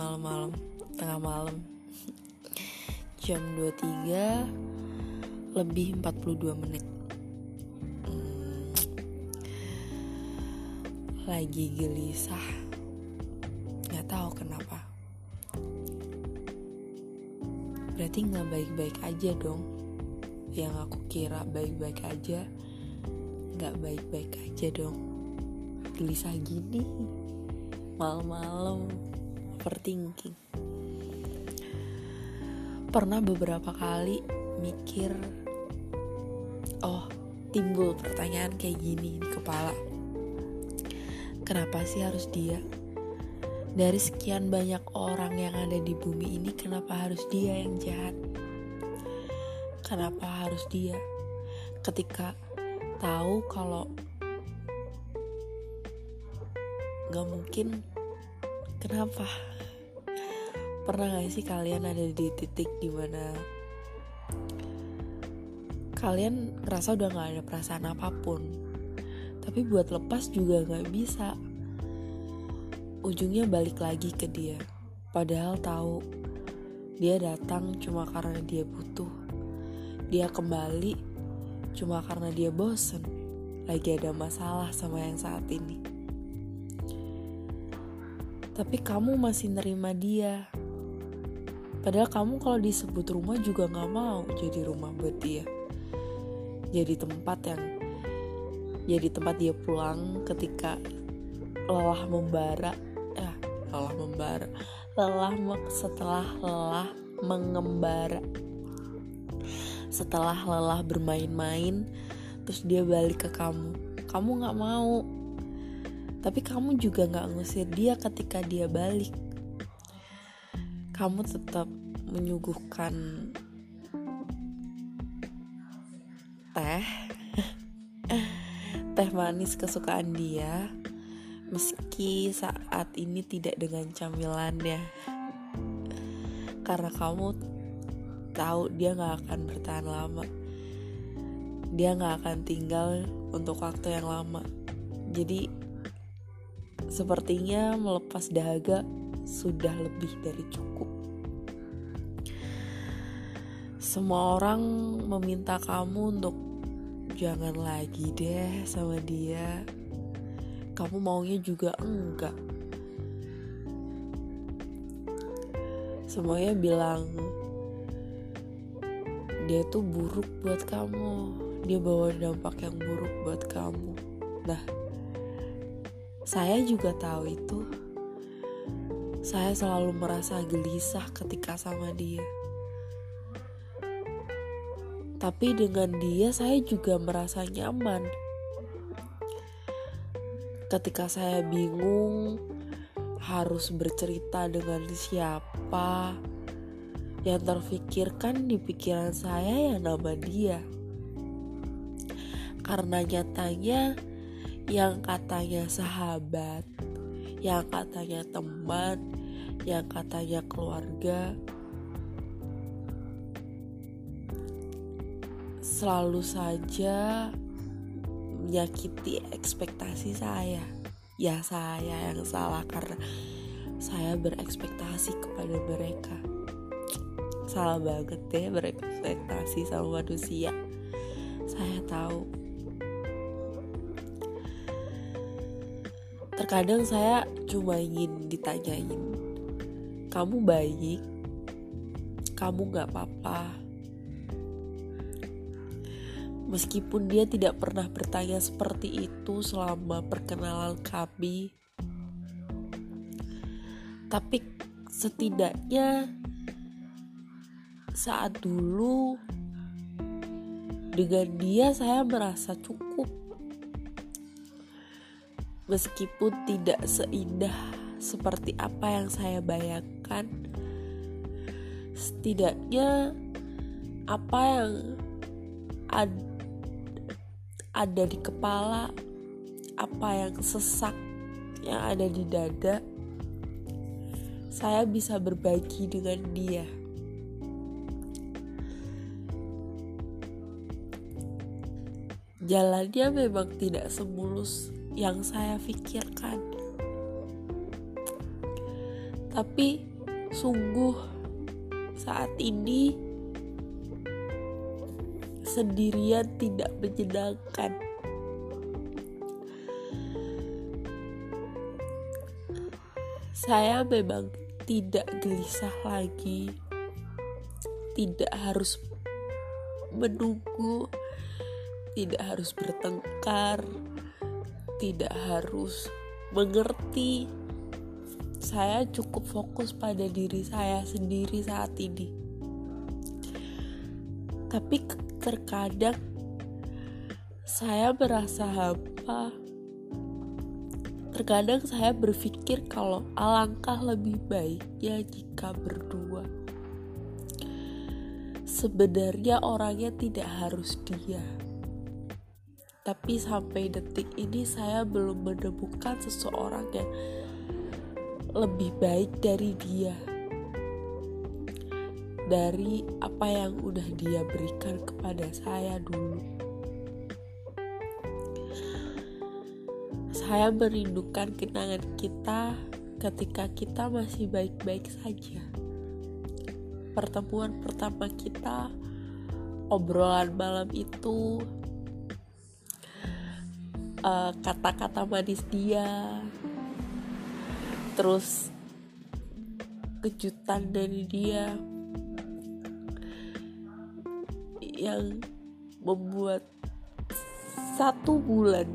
malam-malam tengah malam. Jam 23 lebih 42 menit. Hmm, lagi gelisah. Nggak tahu kenapa. Berarti nggak baik-baik aja dong. Yang aku kira baik-baik aja nggak baik-baik aja dong. Gelisah gini malam-malam overthinking. Pernah beberapa kali mikir oh timbul pertanyaan kayak gini di kepala. Kenapa sih harus dia? Dari sekian banyak orang yang ada di bumi ini kenapa harus dia yang jahat? Kenapa harus dia? Ketika tahu kalau gak mungkin kenapa pernah gak sih kalian ada di titik di mana kalian ngerasa udah gak ada perasaan apa pun? Tapi buat lepas juga gak bisa. Ujungnya balik lagi ke dia. Padahal tahu dia datang cuma karena dia butuh. Dia kembali cuma karena dia bosen. Lagi ada masalah sama yang saat ini. Tapi kamu masih nerima dia. Padahal kamu kalau disebut rumah juga gak mau jadi rumah buat dia. Jadi tempat yang jadi tempat dia pulang ketika lelah membara, ya lelah membara, lelah setelah lelah mengembara, setelah lelah bermain-main, terus dia balik ke kamu. Kamu gak mau, tapi kamu juga gak ngusir dia ketika dia balik kamu tetap menyuguhkan teh. Teh manis kesukaan dia meski saat ini tidak dengan camilannya. Karena kamu tahu dia gak akan bertahan lama. Dia gak akan tinggal untuk waktu yang lama. Jadi Sepertinya melepas dahaga sudah lebih dari cukup. Semua orang meminta kamu untuk jangan lagi deh sama dia. Kamu maunya juga enggak. Semuanya bilang dia tuh buruk buat kamu. Dia bawa dampak yang buruk buat kamu. Nah, saya juga tahu itu. Saya selalu merasa gelisah ketika sama dia. Tapi dengan dia saya juga merasa nyaman. Ketika saya bingung harus bercerita dengan siapa, yang terfikirkan di pikiran saya ya nama dia. Karena nyatanya yang katanya sahabat, yang katanya teman, yang katanya keluarga, selalu saja menyakiti ekspektasi saya. Ya, saya yang salah karena saya berekspektasi kepada mereka. Salah banget deh berekspektasi sama manusia. Saya tahu Terkadang saya cuma ingin ditanyain, kamu baik, kamu gak apa-apa. Meskipun dia tidak pernah bertanya seperti itu selama perkenalan kami, tapi setidaknya saat dulu dengan dia saya merasa cukup meskipun tidak seindah seperti apa yang saya bayangkan setidaknya apa yang ad, ada di kepala apa yang sesak yang ada di dada saya bisa berbagi dengan dia jalannya memang tidak semulus yang saya pikirkan. Tapi sungguh saat ini sendirian tidak menyenangkan. Saya memang tidak gelisah lagi, tidak harus menunggu, tidak harus bertengkar, tidak harus mengerti. Saya cukup fokus pada diri saya sendiri saat ini. Tapi terkadang saya merasa hampa. Terkadang saya berpikir kalau alangkah lebih baiknya jika berdua. Sebenarnya orangnya tidak harus dia. Tapi sampai detik ini saya belum menemukan seseorang yang lebih baik dari dia dari apa yang udah dia berikan kepada saya dulu. Saya merindukan kenangan kita ketika kita masih baik-baik saja. Pertemuan pertama kita, obrolan malam itu, eh, kata-kata manis dia, terus kejutan dari dia yang membuat satu bulan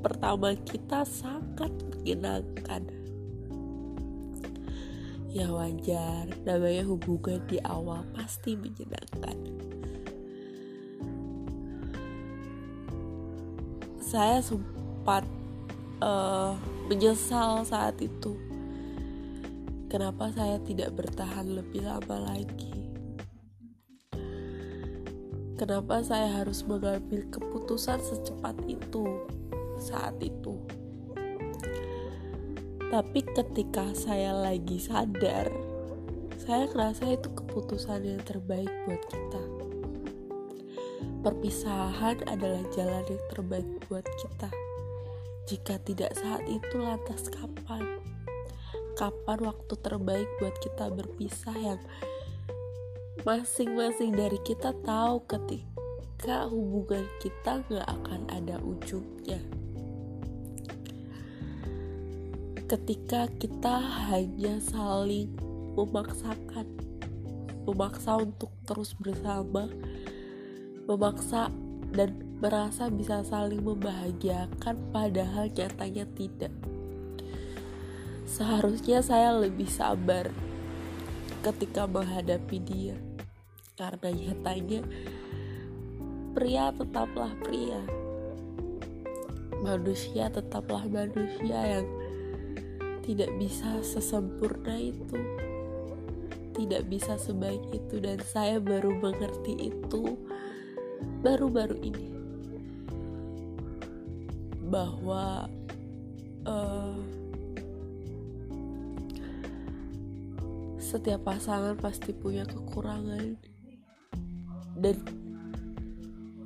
pertama kita sangat menyenangkan. Ya wajar namanya hubungan di awal pasti menyenangkan. Saya sempat uh, menyesal saat itu kenapa saya tidak bertahan lebih lama lagi Kenapa saya harus mengambil keputusan secepat itu saat itu? Tapi ketika saya lagi sadar, saya ngerasa itu keputusan yang terbaik buat kita. Perpisahan adalah jalan yang terbaik buat kita. Jika tidak saat itu, lantas kapan? Kapan waktu terbaik buat kita berpisah yang masing-masing dari kita tahu ketika hubungan kita gak akan ada ujungnya ketika kita hanya saling memaksakan memaksa untuk terus bersama memaksa dan merasa bisa saling membahagiakan padahal nyatanya tidak. Seharusnya saya lebih sabar ketika menghadapi dia karena nyatanya pria tetaplah pria. Manusia tetaplah manusia yang tidak bisa sesempurna itu tidak bisa sebaik itu dan saya baru mengerti itu baru-baru ini. Bahwa uh, setiap pasangan pasti punya kekurangan. Dan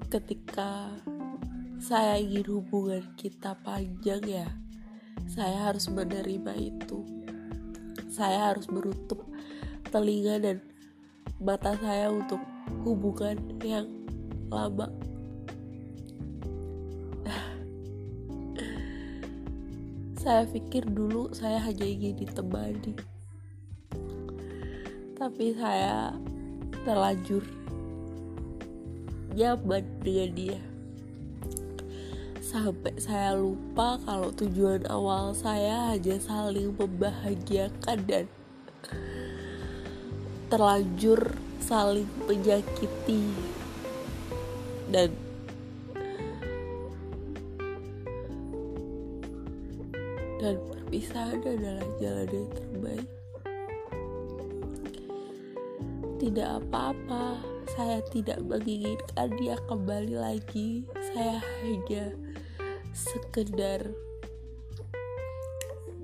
ketika saya ingin hubungan kita panjang ya saya harus menerima itu. Saya harus menutup telinga dan mata saya untuk hubungan yang lama saya pikir dulu saya hanya ingin ditemani tapi saya terlanjur nyaman dengan dia. Sampai saya lupa kalau tujuan awal saya hanya saling membahagiakan dan terlanjur saling menyakiti dan dan perpisahan adalah jalan yang terbaik. Tidak apa-apa saya tidak menginginkan dia kembali lagi. Saya hanya sekedar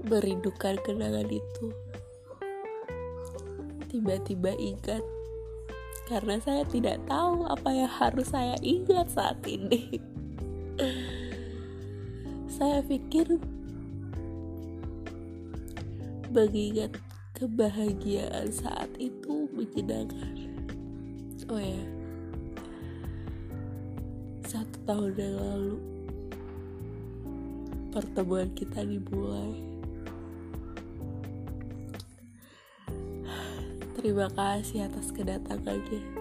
merindukan kenangan itu. Tiba-tiba ingat karena saya tidak tahu apa yang harus saya ingat saat ini. Saya pikir mengingat kebahagiaan saat itu menyenangkan. Oh ya. Satu tahun yang lalu pertemuan kita dimulai terima kasih atas kedatangannya